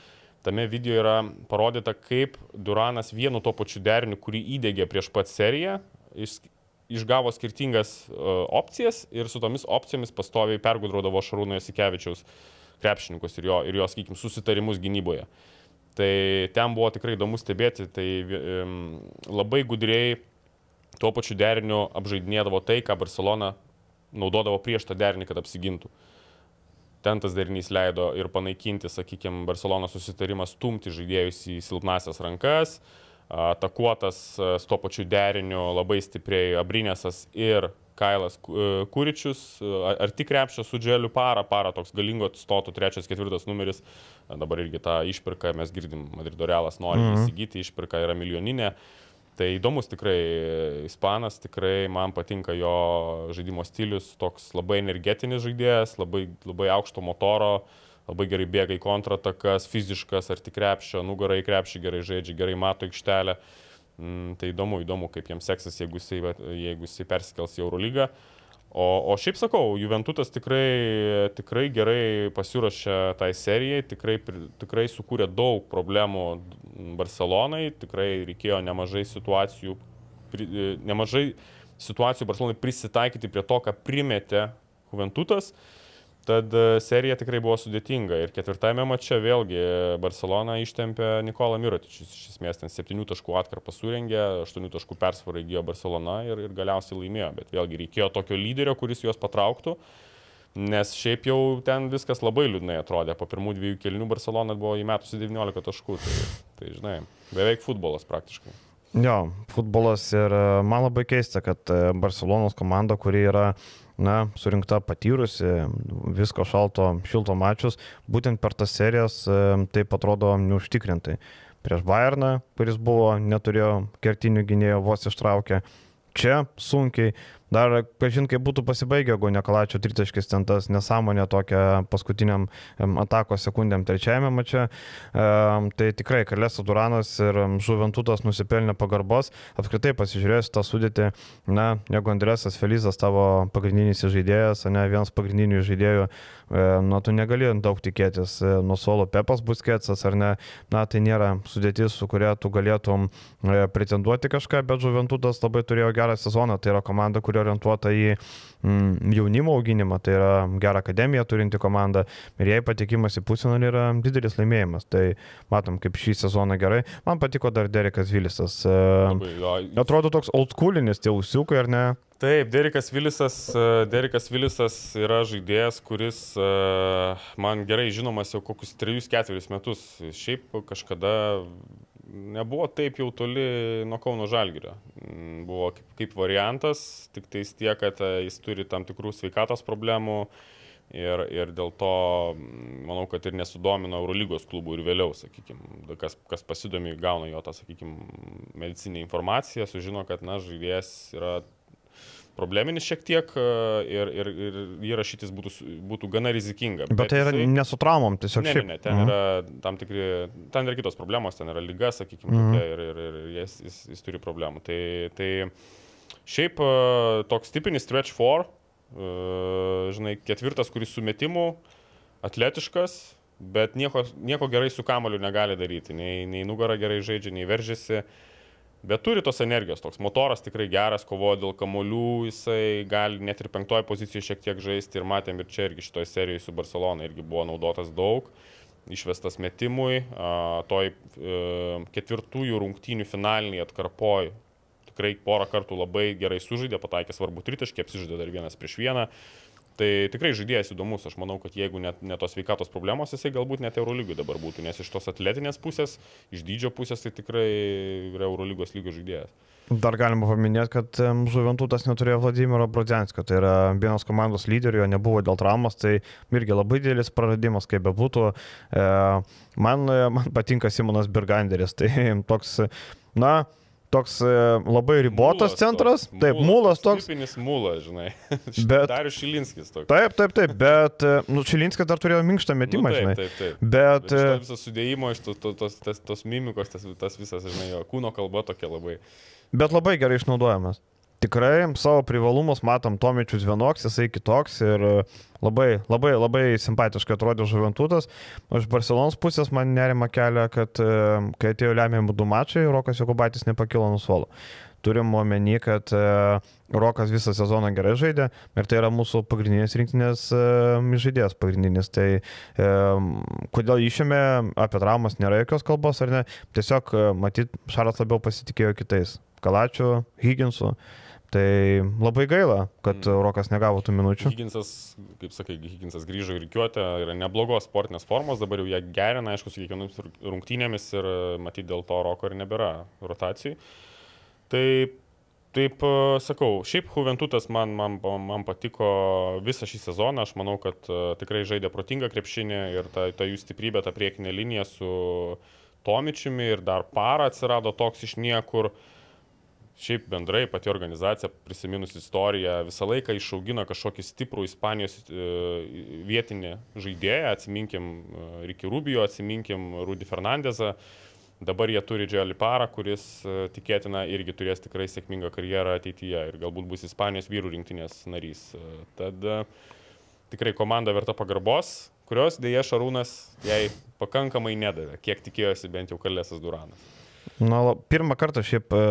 tame video yra parodyta, kaip Duranas vienu to pačiu deriniu, kurį įdėgė prieš pat seriją, išgavo skirtingas uh, opcijas ir su tomis opcijomis pastoviai pergudrodavo Šarūno Jasikevičiaus krepšininkus ir jo, ir jo sakykime, susitarimus gynyboje. Tai ten buvo tikrai įdomu stebėti, tai labai gudriai tuo pačiu deriniu apžaidinėdavo tai, ką Barcelona naudodavo prieš tą derinį, kad apsigintų. Ten tas derinys leido ir panaikinti, sakykime, Barcelona susitarimą stumti žaidėjus į silpnasias rankas, uh, atakuotas su to pačiu deriniu labai stipriai Abrinėsas ir Kailas Kuričius, ar tik krepšio su Dželiu para, para toks galingo atstotų trečias, ketvirtas numeris, dabar irgi tą išpirką mes girdim, Madrido Realas nori mm -hmm. įsigyti, išpirka yra milijoninė. Tai įdomus tikrai ispanas, tikrai man patinka jo žaidimo stilius, toks labai energetinis žaidėjas, labai, labai aukšto motoro, uh, labai gerai bėga į kontratakas, fiziškas, ar tik krepšio, nugarai krepšį gerai žaidžia, gerai mato aikštelę. Mm, tai įdomu, įdomu, kaip jiems seksis, jeigu jisai, jeigu jisai persikels į Eurolygą. O, o šiaip sakau, Juventutas tikrai, tikrai gerai pasiruošė tai serijai, tikrai, tikrai sukūrė daug problemų Barcelonai, tikrai reikėjo nemažai situacijų, nemažai situacijų Barcelonai prisitaikyti prie to, ką primetė Juventutas. Tad e, serija tikrai buvo sudėtinga ir ketvirtame mače vėlgi Barcelona ištempė Nikolą Mirotičius. Iš esmės ten 7 taškų atkarpą surengė, 8 taškų persvarą įgyjo Barcelona ir, ir galiausiai laimėjo. Bet vėlgi reikėjo tokio lyderio, kuris juos patrauktų, nes šiaip jau ten viskas labai liūdnai atrodė. Po pirmų dviejų kelnių Barcelona buvo įmetusi 19 taškų. Tai, tai žinai, beveik futbolas praktiškai. Jo, futbolas ir e, man labai keista, kad e, Barcelonos komanda, kuri yra na, surinkta patyrusi, visko šalto, šilto mačius, būtent per tas serijas taip atrodo neužtikrintai. Prieš Bayerną, kuris buvo, neturėjo kertinių gynėjų, vos ištraukė. Čia sunkiai, Dar, kažin, kaip būtų pasibaigę, jeigu Nekalačio tritaškis ten tas nesąmonė tokia paskutiniam atakos sekundėm trečiajame mače. Tai tikrai Kalėsas Duranas ir Žuventutas nusipelnė pagarbos. Apskritai pasižiūrėjus tą sudėtį, na, jeigu Andresas Felizas tavo pagrindinis žaidėjas, ne vienas pagrindinių žaidėjų, e, na, tu negali daug tikėtis. E, nuo solo Pepas Busketsas ar ne, na, tai nėra sudėtis, su kuria tu galėtum e, pretenduoti kažką, bet Žuventutas labai turėjo gerą sezoną. Tai yra komanda, kurio orientuota į mm, jaunimo auginimą, tai yra gerą akademiją turinti komanda ir jai patikimas į pusfinalį yra didelis laimėjimas. Tai matom, kaip šį sezoną gerai. Man patiko dar Derekas Vilisas. E. Atrodo toks oldschoolinis tie usiukai, ar ne? Taip, Derikas Vilisas, e, Derikas Vilisas yra žaidėjas, kuris e, man gerai žinomas jau kokius 3-4 metus. Šiaip kažkada nebuvo taip jau toli nuo Kauno Žalgirio. Mm, buvo kaip, kaip variantas, tik tais tiek, kad e, jis turi tam tikrų sveikatos problemų ir, ir dėl to mm, manau, kad ir nesudomino Eurolygos klubų ir vėliau, sakykime, kas, kas pasidomi, gauna jo tą, sakykime, medicinę informaciją, sužino, kad, na, žaidėjas yra probleminis šiek tiek e, ir, ir, ir jį rašytis būtų, būtų gana rizikinga. Bet tai yra jisai- ne su traumom, tiesiog Ne, ne, šiaip. ne, ten yra tam tikri, ten yra kitos problemos, ten yra lyga, sakykime, Mhm. ir, ir, ir jis, jis, jis turi problemų. Tai, tai šiaip e, toks tipinis stretch 4, žinai, ketvirtas, kuris su metimu, atletiškas, bet nieko, nieko gerai su kamoliu negali daryti, nei, nei nugarą gerai žaidžia, nei veržiasi. Bet turi tos energijos, toks motoras tikrai geras, kovoja dėl kamolių, jisai gali net ir penktoje pozicijoje šiek tiek žaisti ir matėm ir čia irgi šitoje serijoje su Barcelona irgi buvo naudotas daug, išvestas metimui, toj e, ketvirtųjų rungtynių finaliniai atkarpoj. Tikrai porą kartų labai gerai sužaidė, pataikė svarbu tritaškį, apsižaidė dar vienas prieš vieną. Tai tikrai žaidėjas įdomus, aš manau, kad jeigu net ne tos veikatos problemos, jisai galbūt net Eurolygui dabar būtų, nes iš tos atletinės pusės, iš dydžio pusės tai tikrai yra Eurolygos lygio žaidėjas. Dar galima paminėti, kad Žuventutas neturėjo Vladimiro Brodzianskio, tai yra vienas komandos lyderių, jo nebuvo dėl traumos, tai irgi labai didelis praradimas, kaip bebūtų. E, man, man patinka Simonas Birganderis, tai toks, na, toks e, labai ribotas Mulas centras, toks, taip, mulas toks. Tipinis mulas, žinai. Bet- Darius Šilinskis toks. Taip, taip, taip, bet, e, nu, Čilinskis dar turėjo minkštą metimą, nu, žinai. taip, taip, taip. Bet, Bet e, viso sudėjimo, iš to, to, tos, tos, tos mimikos, tas, tas visas, žinai, jo kūno kalba tokia labai. bet labai gerai išnaudojamas. Tikrai savo privalumus matom Tomičius vienoks, jisai kitoks ir e, labai, labai, labai simpatiškai atrodė Žuventutas. Iš Barcelonos pusės man nerima kelia, kad e, kai atėjo lemiami du mačai, Rokas Jokubaitis nepakilo nuo suolo. Turim omeny, kad e, Rokas visą sezoną gerai žaidė ir tai yra mūsų pagrindinės rinktinės žaidėjas pagrindinis. Tai e, kodėl išėmė, apie traumas nėra jokios kalbos ar ne, tiesiog matyt, Šaras labiau pasitikėjo kitais. Kalačiu, Higginsu. Tai labai gaila, kad Mm. Rokas negavo tų minučių. Higginsas, kaip sakai, Higginsas grįžo į rykiuotę, yra neblogos sportinės formos, dabar jau ją gerina, aišku, su kiekvienomis rungtynėmis ir matyt dėl to Roko ir nebėra rotacijų. Tai Taip, e, sakau, šiaip Juventutas man, man, man patiko visą šį sezoną, aš manau, kad e, tikrai žaidė protingą krepšinį ir ta, ta jų stiprybė, ta priekinė linija su Tomičiumi ir dar para atsirado toks iš niekur. Šiaip bendrai pati organizacija, prisiminus istoriją, visą laiką išaugina kažkokį stiprų Ispanijos e, vietinį žaidėją, atsiminkim e, Ricky Rubio, atsiminkim Rudy Fernandezą. Dabar jie turi Džiolį Parą, kuris e, tikėtina irgi turės tikrai sėkmingą karjerą ateityje ir galbūt bus Ispanijos vyrų rinktinės narys. Tad tikrai komanda verta pagarbos, kurios dėja Šarūnas jai pakankamai nedavė, kiek tikėjosi bent jau Kalėsas Duranas. Na, la- pirmą kartą šiaip e,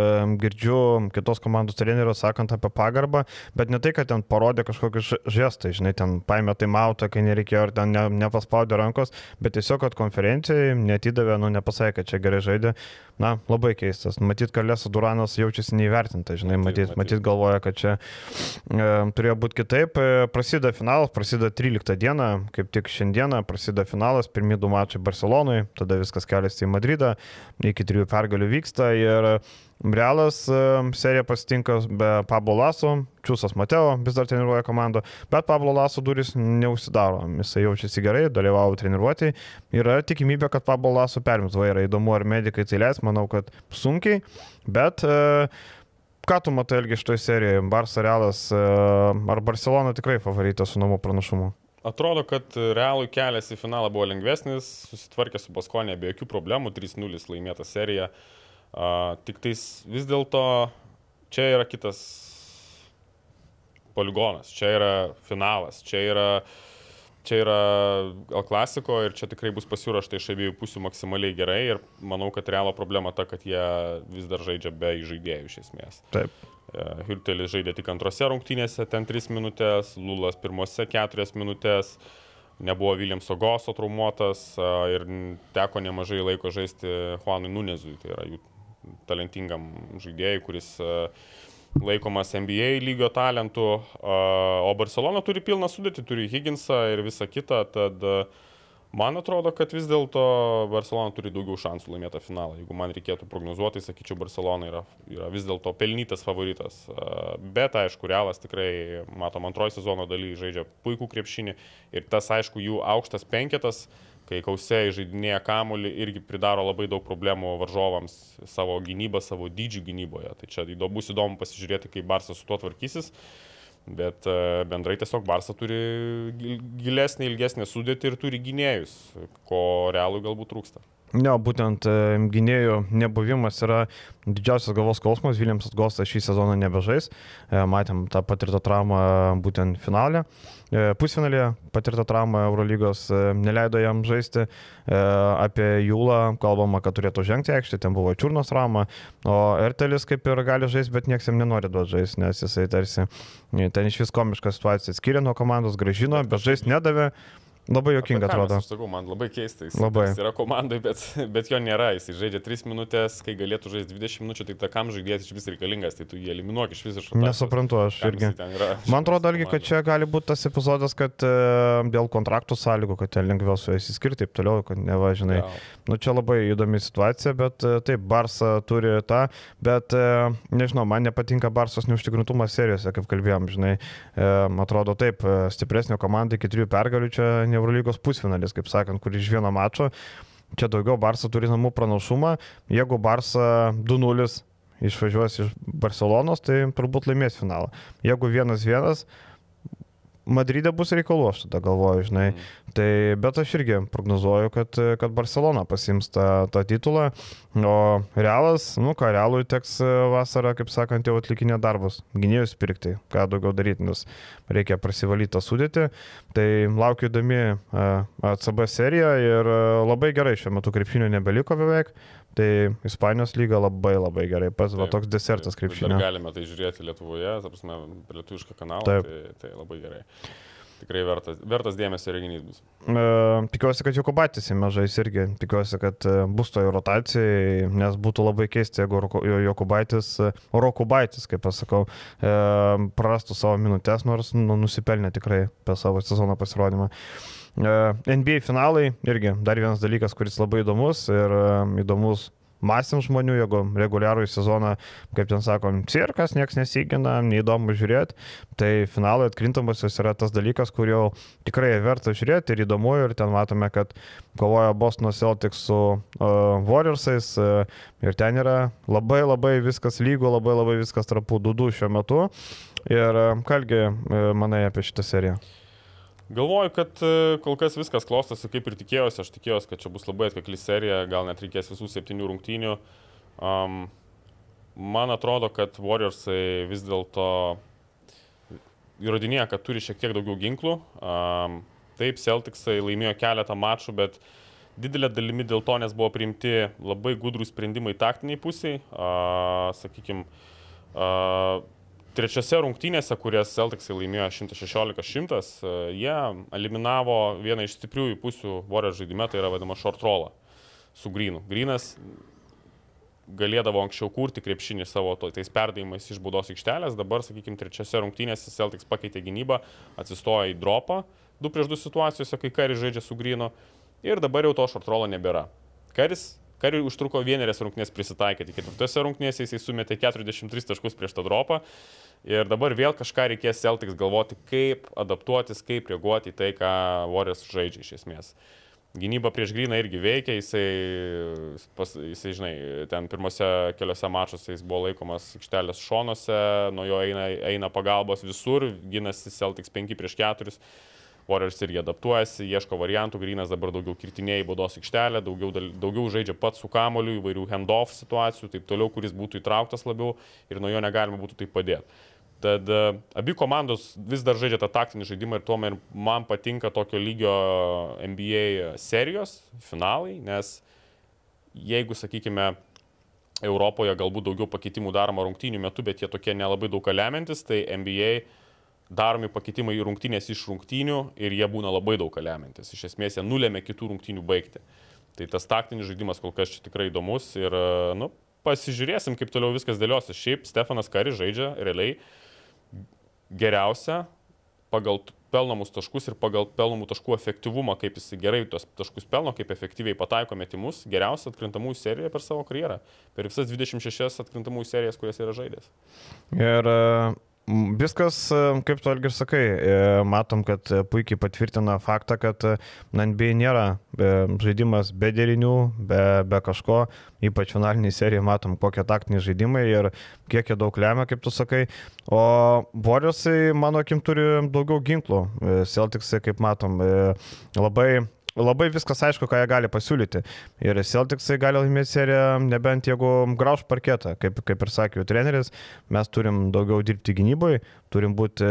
girdžiu kitos komandos trenerių sakant apie pagarbą, bet ne tai, kad ten parodė kažkokį ž- žestą, žinai, ten paėmė tai mautą, kai nereikėjo, ar ten ne, nepaspaudė rankos, bet tiesiog, kad konferencijai netidavė, nu, nepasakė, kad čia gerai žaidė. Na, labai keistas. Matyt, Kalėsas Duranas jaučiasi neįvertinta, žinai, matyt, Matyt, galvoja, kad čia e, turėjo būti kitaip. E, prasideda finalas, prasideda 13 dieną, kaip tik šiandieną prasideda finalas, pirmie du mačai Barcelonui, tada viskas keliasi į Madridą, iki trijų pergalių vyksta ir Realas e, seriją pasitinka be Pablo Laso, Čiūsas Mateo vis dar treniruoja komandą, bet Pablo Laso duris neužsidaro, jisai jaučiasi gerai, dalyvavo treniruotėjai, yra tikimybė, kad Pablo Laso perims vairą, įdomu ar medikai tai leis, manau, kad sunkiai, bet e, ką tu matai ilgi šitoje serijoje, Barça Realas e, ar Barcelona tikrai favoritas su namų pranašumu? Atrodo, kad realui kelias į finalą buvo lengvesnis, susitvarkė su Baskonė be jokių problemų, 3-0 laimėta serija. Uh, tik tais vis dėlto čia yra kitas poligonas, čia yra finalas, čia yra, čia yra El Klasiko ir čia tikrai bus pasiūrašta iš abiejų pusių maksimaliai gerai ir manau, kad realo problema ta, kad jie vis dar žaidžia be žaidėjų iš esmės. Taip. Hürtelis žaidė tik antrose rungtynėse, ten 3 minutės, Lulas pirmose 4 minutės, nebuvo Viljamso Goso traumuotas a, ir teko nemažai laiko žaisti Juanui Nunezui, tai yra jų talentingam žaidėjui, kuris a, laikomas NBA lygio talentu, o Barcelona turi pilną sudėtį, turi Higginsą ir visą kitą, tad a, Man atrodo, kad vis dėlto Barcelona turi daugiau šansų laimėti finalą. Jeigu man reikėtų prognozuoti, tai sakyčiau, Barcelona yra, yra vis dėlto pelnytas favoritas. Bet aišku, Realas tikrai, matom, antrojo sezono daly žaidžia puikų krepšinį ir tas, aišku, jų aukštas penketas kai kausėjai žaidinėja kamuolį, irgi pridaro labai daug problemų varžovams savo gynybą, savo dydžių gynyboje. Tai čia bus įdomu pasižiūrėti, kaip Barsas su tuo tvarkysis. Bet e, bendrai tiesiog Barsa turi gilesnį, ilgesnį sudėtį ir turi gynėjus, ko realui galbūt trūksta. Ne, būtent e, gynėjų nebuvimas yra didžiausias galvos skausmas, Viljamsas Gostas šį sezoną nebežais, e, matėm tą patirtą traumą būtent finale, pusfinalėje patirtą traumą Eurolygos neleido jam žaisti, apie Jūlą kalbama, kad turėtų žengti aikštį, ten buvo čiurnos trauma, o Ertelis kaip ir gali žaisti, bet niekas jam nenori duoti žaisti, nes jisai tarsi ten iš vis komišką situaciją skiria nuo komandos, gražino, bet žaisti nedavė. Labai jokinga atrodo. Aš sakau, man labai keista. Jis labai. Jis yra komandai, bet, bet jo nėra. Jis žaidžia 3 minutės, kai galėtų žaisti 20 minučių, tai ta kam žaidėjas iš vis reikalingas, tai tu jį eliminuok iš visiškai. Nesuprantu, aš irgi. Man atrodo, irgi, kad čia gali būti tas epizodas, kad e, dėl kontraktų sąlygų, kad ten lengviau su jais įskirti, taip toliau, kad nevažinai. Ja. Nu, čia labai įdomi situacija, bet e, taip, Barsa turi tą, bet e, nežinau, man nepatinka Barsos neužtikrintumas serijose, kaip kalbėjom, žinai. Atrodo taip, stipresnio komanda iki trijų pergalių čia Eurolygos pusfinalis, kaip sakant, kur iš vieno mačo. Čia daugiau Barça turi namų pranašumą. Jeigu Barça 2-0 išvažiuos iš Barcelonos, tai turbūt laimės finalą. Jeigu 1-1, Madride bus reikalų, aš tada galvoju, žinai. Mm. Tai, bet aš irgi prognozuoju, kad, kad Barcelona pasims tą, tą titulą, o Realas, nu ką, Realui teks vasarą, kaip sakant, jau atlikinė darbus, gynėjus pirkti, ką daugiau daryti, nes reikia prasivalyti tą sudėtį. Tai laukiu įdomi ACB serija ir labai gerai šiuo metu krepšinio nebeliko beveik. Tai Ispanijos lyga labai labai gerai, pats va toks desertas krepšinio. Galime tai žiūrėti Lietuvoje, ta prasme, lietuvišką kanalą, Taip. tai, tai labai gerai. Tikrai vertas, vertas dėmesio renginys bus. E, tikiuosi, kad Jokubatis įmažais irgi. Tikiuosi, kad e, bus toje rotacijai, nes būtų labai keista, jeigu Jokubaitis, e, Rokubaitis, kaip pasakau, e, prarastų savo minutės, nors nu, nusipelnė tikrai per savo sezono pasirodymą. E, NBA finalai irgi dar vienas dalykas, kuris labai įdomus ir e, įdomus masėms žmonių, jeigu reguliarų į sezoną, kaip ten sakom, cirkas, niekas nesigina, neįdomu žiūrėti, tai finalai atkrintamosios yra tas dalykas, kur jau tikrai verta žiūrėti ir įdomu ir ten matome, kad kovoja Bostono Celtics su uh, Warriorsais uh, ir ten yra labai labai viskas lygu, labai labai viskas trapų dudų šiuo metu. Ir uh, kalgi, uh, manai apie šitą seriją? Galvoju, kad e, kol kas viskas klostosi kaip ir tikėjausi. Aš tikėjausi, kad čia bus labai atkakli serija, gal net reikės visų septynių rungtynių. Um, man atrodo, kad Warriorsai vis dėlto įrodinėja, kad turi šiek tiek daugiau ginklų. Um, taip, Celticsai laimėjo keletą mačų, bet didelė dalimi dėl to, nes buvo priimti labai gudrų sprendimai taktiniai pusiai. Uh, Sakykime, uh, trečiose rungtynėse, kurias Celticsai laimėjo 116-100, e, jie eliminavo vieną iš stipriųjų pusių Warriors žaidime, tai yra vadinama short rollą su Grinu. Grinas galėdavo anksčiau kurti krepšinį savo to, tais perdavimais iš baudos aikštelės, dabar, sakykime, trečiose rungtynėse Celtics pakeitė gynybą, atsistojo į dropą, 2 prieš 2 situacijose, kai Karis žaidžia su Grinu ir dabar jau to short rollo nebėra. Karis Kariui užtruko vienerias rungtynės prisitaikyti. Ketvirtose rungtynėse jisai sumetė 43 taškus prieš tą dropą. Ir dabar vėl kažką reikės Celtics galvoti, kaip adaptuotis, kaip reaguoti į tai, ką Warriors žaidžia iš esmės. Gynyba prieš Gryną irgi veikia, jisai, pas, jisai, žinai, ten pirmose keliose mačiuose jis buvo laikomas aikštelės šonuose, nuo jo eina, eina pagalbos visur, gynasi Celtics 5 prieš 4. Warriors irgi adaptuojasi, ieško variantų, Grinas dabar daugiau kirtinėjai baudos aikštelę, daugiau, daugiau žaidžia pats su kamoliu, įvairių handoff situacijų, taip toliau, kuris būtų įtrauktas labiau ir nuo jo negalima būtų taip padėti. Tad uh, abi komandos vis dar žaidžia tą taktinį žaidimą ir tuo man patinka tokio lygio NBA serijos, finalai, nes jeigu, sakykime, Europoje galbūt daugiau pakeitimų daroma rungtynių metu, bet jie tokie nelabai daug lemiantis, tai NBA daromi pakeitimai rungtynės iš rungtynių ir jie būna labai daug lemiantis. Iš esmės jie nulėmė kitų rungtynių baigti. Tai tas taktinis žaidimas kol kas čia tikrai įdomus ir, nu, pasižiūrėsim, kaip toliau viskas dėliosis. Šiaip Stefanas Kari žaidžia realiai geriausia pagal pelnomus taškus ir pagal pelnomų taškų efektyvumą, kaip jis gerai tos taškus pelno, kaip efektyviai pataiko metimus, geriausia atkrintamųjų serija per savo karjerą, per visas 26 atkrintamųjų serijas, kurias yra žaidęs. Ir Mm, Viskas, e, kaip tu irgi sakai, e, matom, kad e, puikiai patvirtina faktą, kad NBA nėra žaidimas be derinių, be, be kažko, ypač finaliniai serijai matom, kokie taktiniai žaidimai ir kiek jie daug lemia, kaip tu sakai. O Warriorsai, mano akim, turi daugiau ginklų. Celticsai, kaip matom, labai Labai viskas aišku, ką jie gali pasiūlyti. Ir Celticsai gali laimėti seriją, nebent jeigu grauž parketą. Kaip, kaip ir sakė treneris, mes turim daugiau dirbti gynyboje, turim būti,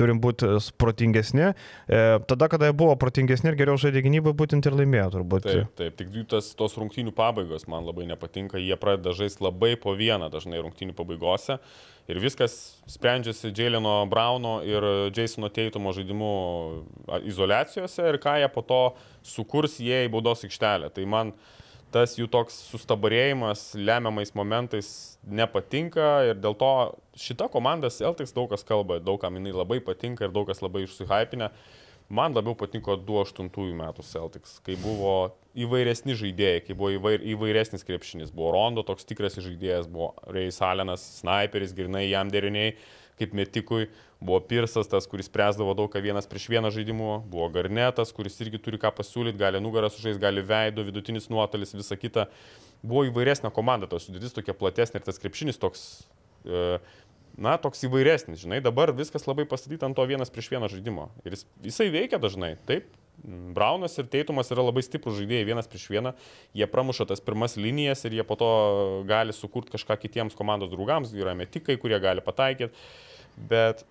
turim būti protingesni. E, tada, kada jie buvo protingesni ir geriau žaidė gynyboje, būtent ir laimėjo turbūt. Taip, taip, tik tas, tos rungtynių pabaigos man labai nepatinka, jie pradeda žaisti labai po vieną dažnai rungtynių pabaigose. Ir viskas sprendžiasi Jaileno Brauno ir Jasono Teitumo žaidimų a, izolacijose ir ką jie po to sukurs jie į baudos aikštelę. Tai man tas jų toks sustabarėjimas lemiamais momentais nepatinka ir dėl to šita komanda Celtics daug kas kalba, daug kam jinai labai patinka ir daug kas labai išsihypinę. Man labiau patiko 2008 metų Celtics, kai buvo įvairesni žaidėjai, kai buvo įvair, įvairesnis krepšinis. Buvo Rondo toks tikras žaidėjas, buvo Reis Alenas, sniperis, grinai jam deriniai, kaip metikui. Buvo Pirsas, tas, kuris spręsdavo daug ką vienas prieš vieną žaidimų. Buvo Garnetas, kuris irgi turi ką pasiūlyti, gali nugarą sužais, gali veido, vidutinis nuotolis, visa kita. Buvo įvairesnė komanda, tos sudėtis tokia platesnė ir tas krepšinis toks... Uh, na, toks įvairesnis, žinai, dabar viskas labai pastatyta ant to vienas prieš vieną žaidimo. Ir jis, jisai veikia dažnai, taip. Braunas ir Teitumas yra labai stiprus žaidėjai vienas prieš vieną, jie pramuša tas pirmas linijas ir jie po to gali sukurti kažką kitiems komandos draugams, yra metikai, kurie gali pataikyti, bet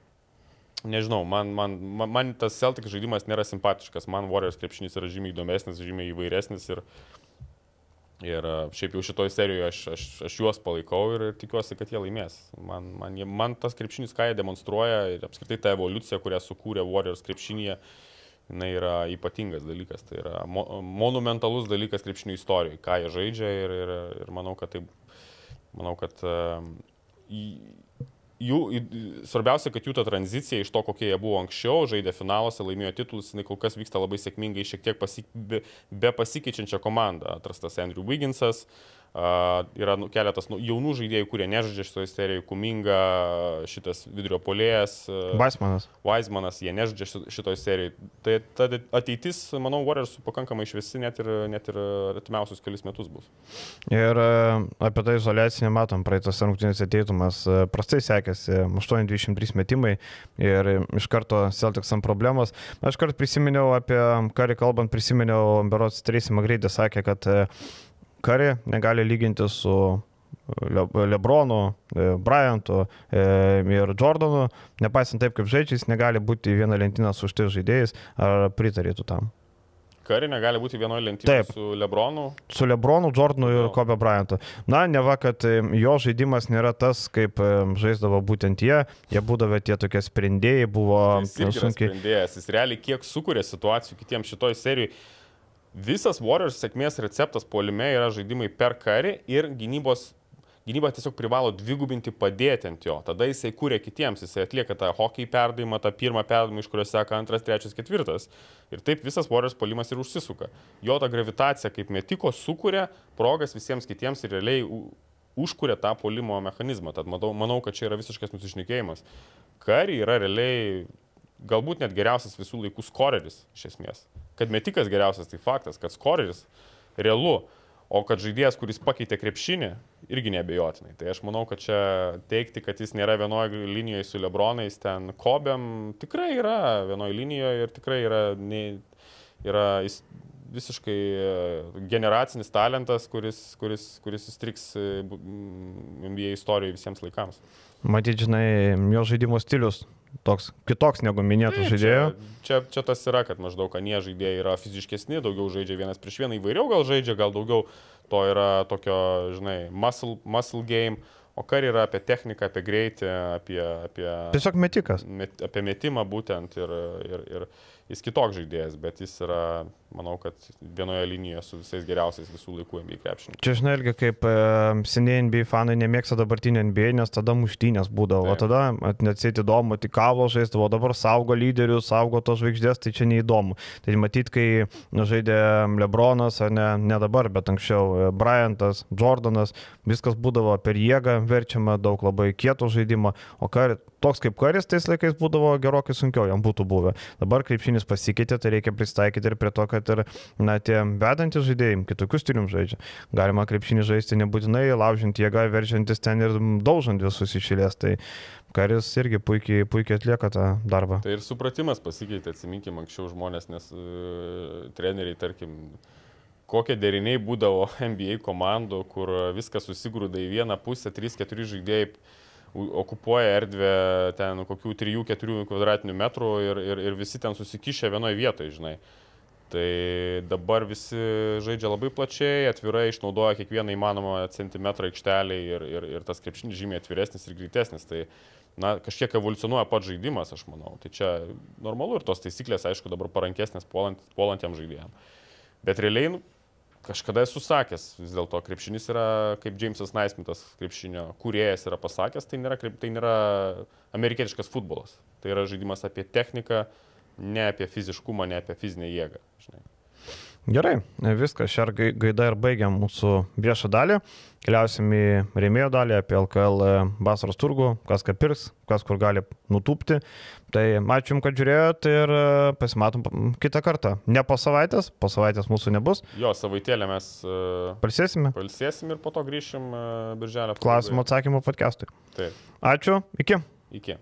nežinau, man, man, man, man tas Celtic žaidimas nėra simpatiškas, man Warriors krepšinis yra žymiai įdomesnis, žymiai įvairesnis ir Ir e, šiaip jau šitoj serijoje aš, aš, aš juos palaikau ir tikiuosi, kad jie laimės. Man, man, man tas krepšinis, ką jie demonstruoja ir apskritai ta evoliucija, kurią sukūrė Warriors krepšinėje, jinai yra ypatingas dalykas. Tai yra mo, monumentalus dalykas krepšinio istorijoje, ką jie žaidžia ir, ir, ir manau, kad tai, manau, kad uh, jų, svarbiausia, kad jų ta tranzicija iš to, kokie jie buvo anksčiau, žaidė finaluose, laimėjo titulus, jinai kol kas vyksta labai sėkmingai, šiek tiek pasi, be, be pasikeičiančią komandą. Atrastas Andrew Wigginsas, uh, yra nu, keletas nu, jaunų žaidėjų, kurie nežaidžia šitoje serijoje, Kuminga, šitas vidurio polėjas. Weismanas. Weismanas, jie nežaidžia šitoje serijoje. Tai ta ateitis, manau, Warriors pakankamai išvesi net ir, net ir artimiausius kelius metus bus. Ir uh, apie tai izolaciją matom, praeitos rungtynės ateitumas prastai sekėsi, 823 metimai ir iš karto Celtics ant problemos. Aš kart prisiminiau apie, karį kalbant, prisiminiau, Berots Tracy Magreidė sakė, kad Kari negali lyginti su Le Lebronu, e, Bryantu e, ir Jordanu, nepaisant taip, kaip žaidžia, jis negali būti viena lentyna su štai žaidėjais, ar pritarėtų tam? Kari negali būti vienoje lentynoje su Lebronu. Su Lebronu, Jordanu ir Kobe Bryantu. Na, ne va, kad e, jo žaidimas nėra tas, kaip žaisdavo būtent jie, jie būdavo tie tokie sprendėjai, buvo sunkiai. Sprendėjas, jis realiai kiek sukūrė situacijų kitiems šitoj serijai Visas Warriors sėkmės receptas polime yra žaidimai per karį ir gynybos gynyba tiesiog privalo dvigubinti padėti ant jo. Tada jisai kūrė kitiems, jisai atlieka tą hockey perdavimą, tą pirmą perdavimą, iš kurio seka antras, trečias, ketvirtas. Ir taip visas Warriors polimas ir užsisuka. Jo ta gravitacija kaip metiko sukuria progas visiems kitiems ir realiai užkuria tą polimo mechanizmą. Tad manau, manau kad čia yra visiškas nusišnekėjimas. Kari yra realiai galbūt net geriausias visų laikų skoreris iš esmės. Kad metikas geriausias, tai faktas, kad skoreris realu, o kad žaidėjas, kuris pakeitė krepšinį, irgi nebejotinai. Tai aš manau, kad čia teikti, kad jis nėra vienoje linijoje su Lebronais, ten Kobėm, tikrai yra vienoje linijoje ir tikrai yra, ne, yra jis visiškai e, generacinis talentas, kuris, kuris, kuris įstriks NBA istorijoje visiems laikams. Matyt, žinai, jo žaidimo stilius toks kitoks negu minėtų tai, žaidėjų. Čia, čia, čia tas yra, kad maždaug anie žaidėjai yra fiziškesni, daugiau žaidžia vienas prieš vieną, įvairiau gal žaidžia, gal daugiau to yra tokio, žinai, muscle, muscle game. O kar yra apie techniką, apie greitį, apie... apie Tiesiog metikas. Met, apie metimą būtent ir, ir, ir, jis kitoks žaidėjas, bet jis yra, manau, kad vienoje linijoje su visais geriausiais visų laikų NBA krepšininkais. Čia žinai, irgi kaip e, seniai NBA fanai nemėgsta dabartinio NBA, nes tada muštynės būdavo, o Taip. tada neatsėti įdomu, tik kavo žaisdavo, dabar saugo lyderius, saugo tos žvaigždės, tai čia neįdomu. Tai matyt, kai žaidė Lebronas, ne, ne dabar, bet anksčiau e, Bryantas, Jordanas, viskas būdavo per jėgą, verčiama daug labai kieto žaidimo, o kar, toks kaip karis tais laikais būdavo gerokai sunkiau jam būtų buvę. Dabar krepšinis pasikeitė, tai reikia pristaikyti ir prie to, kad ir na, tie vedantys žaidėjai kitokius stilium žaidžia. Galima krepšinį žaisti nebūtinai laužint jėgą, veržiantis ten ir daužant visus išėlės. Tai karis irgi puikiai, puikiai atlieka tą darbą. Tai ir supratimas pasikeitė, atsiminkim, anksčiau žmonės, nes uh, treneriai, tarkim, kokie deriniai būdavo NBA komandų, kur viskas susigrūda į vieną pusę, 3-4 žaidėjai okupuoja erdvę ten kokių 3-4 kvadratinių metrų ir, ir, ir visi ten susikišę vienoje vietoje, žinai. Tai dabar visi žaidžia labai plačiai, atvirai išnaudoja kiekvieną įmanomą centimetrą aikštelį ir, ir, ir tas krepšinis žymiai atviresnis ir greitesnis. Tai na, kažkiek evoliucionuoja pats žaidimas, aš manau. Tai čia normalu ir tos taisyklės, aišku, dabar parankesnės puolant, puolantiem žaidėjim. Bet realiai, nu, kažkada esu sakęs, vis dėlto krepšinis yra, kaip Jamesas Naismitas, krepšinio kūrėjas yra pasakęs, tai nėra, tai nėra amerikietiškas futbolas. Tai yra žaidimas apie techniką, ne apie fiziškumą, ne apie fizinę jėgą. Žinai. Gerai, viskas, šią gai- gaidą ir baigiam mūsų viešą dalį. Keliausim į rėmėjo dalį apie LKL vasaros turgų, kas ką pirks, kas kur gali nutūpti. Tai ačiū Jums, kad žiūrėjote ir e, pasimatom kitą kartą. Ne po savaitės, po savaitės mūsų nebus. Jo, savaitėlę mes uh, Palsėsime. palsėsim ir po to grįšim birželio. Klausimų atsakymų podcastui. Taip, Ačiū, iki. iki.